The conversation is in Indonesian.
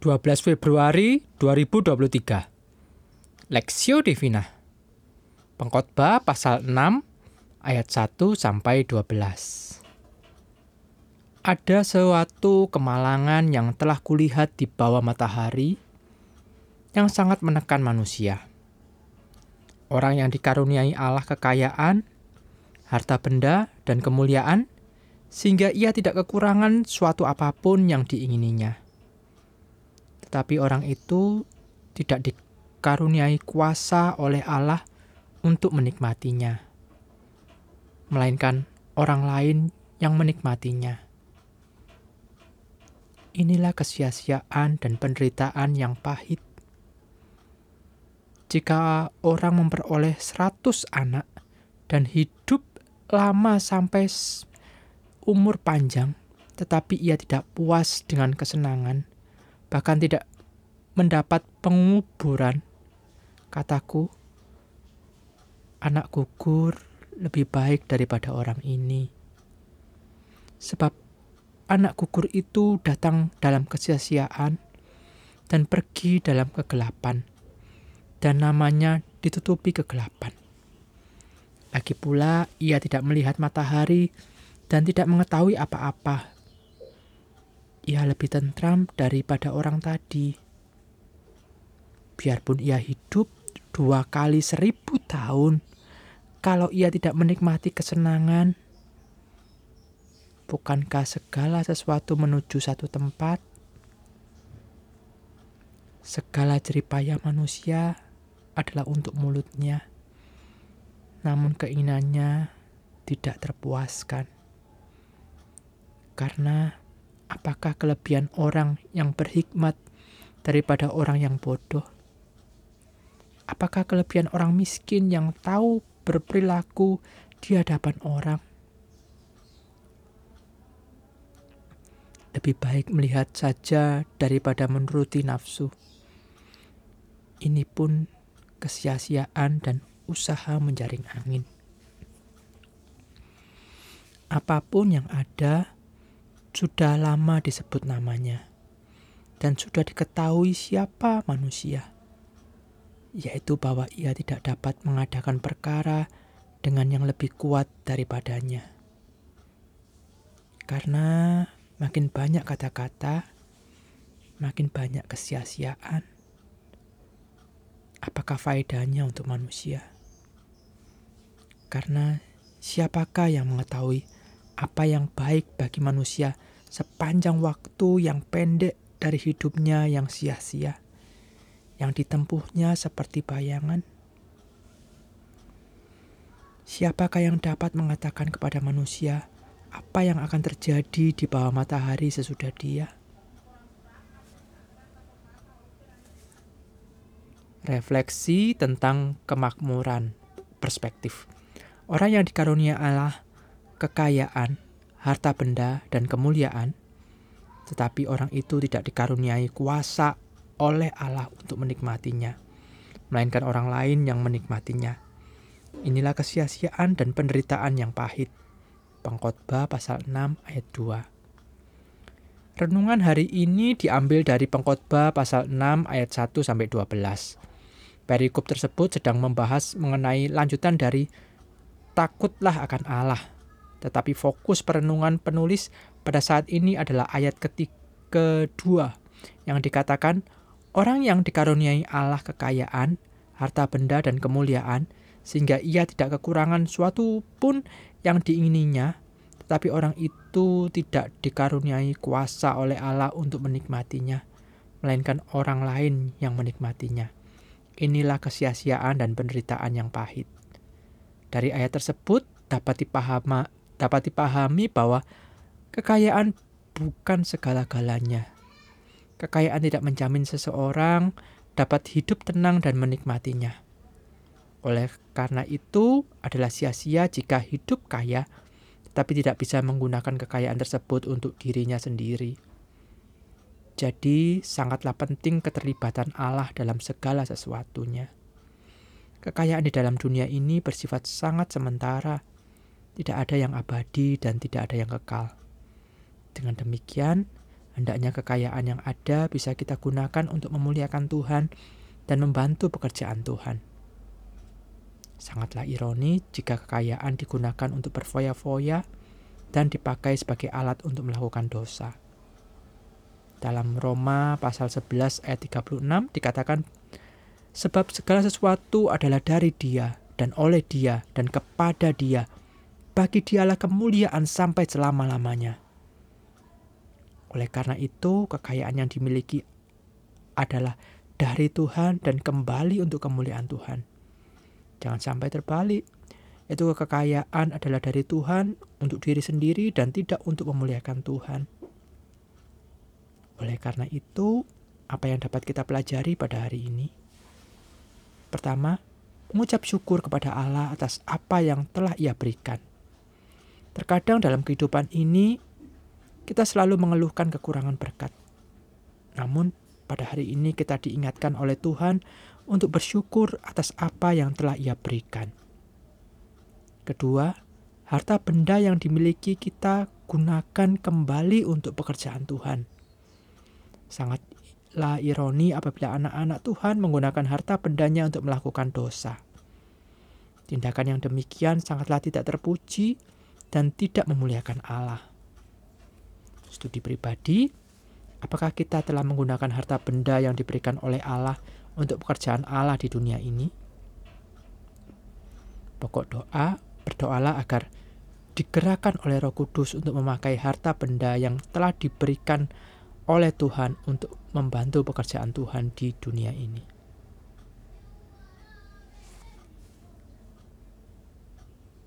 12 Februari 2023 Lexio Divina. Pengkhotbah pasal 6 ayat 1 sampai 12 Ada suatu kemalangan yang telah kulihat di bawah matahari yang sangat menekan manusia. Orang yang dikaruniai Allah kekayaan, harta benda, dan kemuliaan, sehingga ia tidak kekurangan suatu apa pun yang diingininya tetapi orang itu tidak dikaruniai kuasa oleh Allah untuk menikmatinya, melainkan orang lain yang menikmatinya. Inilah kesia-siaan dan penderitaan yang pahit. Jika orang memperoleh seratus anak dan hidup lama sampai umur panjang, tetapi ia tidak puas dengan kesenangan, bahkan tidak mendapat penguburan. Kataku, anak gugur lebih baik daripada orang ini. Sebab anak gugur itu datang dalam kesia-siaan dan pergi dalam kegelapan, dan namanya ditutupi kegelapan. Lagi pula ia tidak melihat matahari dan tidak mengetahui apa-apa ia lebih tentram daripada orang tadi. Biarpun ia hidup dua kali seribu tahun, kalau ia tidak menikmati kesenangan, bukankah segala sesuatu menuju satu tempat? Segala jeripaya manusia adalah untuk mulutnya, namun keinginannya tidak terpuaskan. Karena apakah kelebihan orang yang berhikmat daripada orang yang bodoh? Apakah kelebihan orang miskin yang tahu berperilaku di hadapan orang? Lebih baik melihat saja daripada menuruti nafsu. Ini pun kesia-siaan dan usaha menjaring angin. Apa pun yang ada, sudah lama disebut namanya dan sudah diketahui siapa manusia, yaitu bahwa ia tidak dapat mengadakan perkara dengan yang lebih kuat daripadanya. Karena makin banyak kata-kata, makin banyak kesia-siaan. Apakah faedahnya untuk manusia? Karena siapakah yang mengetahui apa yang baik bagi manusia sepanjang waktu yang pendek dari hidupnya yang sia-sia, yang ditempuhnya seperti bayangan. Siapakah yang dapat mengatakan kepada manusia apa yang akan terjadi di bawah matahari sesudah dia? Refleksi tentang kemakmuran perspektif. Orang yang dikarunia Allah kekayaan, harta benda, dan kemuliaan, tetapi orang itu tidak dikaruniai kuasa oleh Allah untuk menikmatinya, melainkan orang lain yang menikmatinya. Inilah kesia-siaan dan penderitaan yang pahit. Pengkhotbah pasal 6 ayat 2. Renungan hari ini diambil dari Pengkhotbah pasal 6 ayat 1 sampai 12. Perikop tersebut sedang membahas mengenai lanjutan dari takutlah akan Allah tetapi fokus perenungan penulis pada saat ini adalah ayat ketiga kedua yang dikatakan orang yang dikaruniai Allah kekayaan, harta benda dan kemuliaan sehingga ia tidak kekurangan suatu pun yang diingininya, tetapi orang itu tidak dikaruniai kuasa oleh Allah untuk menikmatinya, melainkan orang lain yang menikmatinya. Inilah kesia-siaan dan penderitaan yang pahit. Dari ayat tersebut dapat dipahami, dapat dipahami bahwa kekayaan bukan segala-galanya. Kekayaan tidak menjamin seseorang dapat hidup tenang dan menikmatinya. Oleh karena itu, adalah sia-sia jika hidup kaya, tetapi tidak bisa menggunakan kekayaan tersebut untuk dirinya sendiri. Jadi, sangatlah penting keterlibatan Allah dalam segala sesuatunya. Kekayaan di dalam dunia ini bersifat sangat sementara, tidak ada yang abadi dan tidak ada yang kekal. Dengan demikian, Hendaknya kekayaan yang ada bisa kita gunakan untuk memuliakan Tuhan dan membantu pekerjaan Tuhan. Sangatlah ironi jika kekayaan digunakan untuk berfoya-foya dan dipakai sebagai alat untuk melakukan dosa. Dalam Roma pasal 11 ayat 36 dikatakan sebab segala sesuatu adalah dari Dia dan oleh Dia dan kepada Dia. Bagi Dialah kemuliaan sampai selama-lamanya. Oleh karena itu, kekayaan yang dimiliki adalah dari Tuhan dan kembali untuk kemuliaan Tuhan. Jangan sampai terbalik. Itu kekayaan adalah dari Tuhan untuk diri sendiri dan tidak untuk memuliakan Tuhan. Oleh karena itu, apa yang dapat kita pelajari pada hari ini? Pertama, mengucap syukur kepada Allah atas apa yang telah Ia berikan. Terkadang dalam kehidupan ini, kita selalu mengeluhkan kekurangan berkat. Namun, pada hari ini kita diingatkan oleh Tuhan untuk bersyukur atas apa yang telah Ia berikan. Kedua, harta benda yang dimiliki kita gunakan kembali untuk pekerjaan Tuhan. Sangatlah ironi apabila anak-anak Tuhan menggunakan harta bendanya untuk melakukan dosa. Tindakan yang demikian sangatlah tidak terpuji dan tidak memuliakan Allah. Studi pribadi, apakah kita telah menggunakan harta benda yang diberikan oleh Allah untuk pekerjaan Allah di dunia ini? Pokok doa, berdoalah agar digerakkan oleh Roh Kudus untuk memakai harta benda yang telah diberikan oleh Tuhan untuk membantu pekerjaan Tuhan di dunia ini.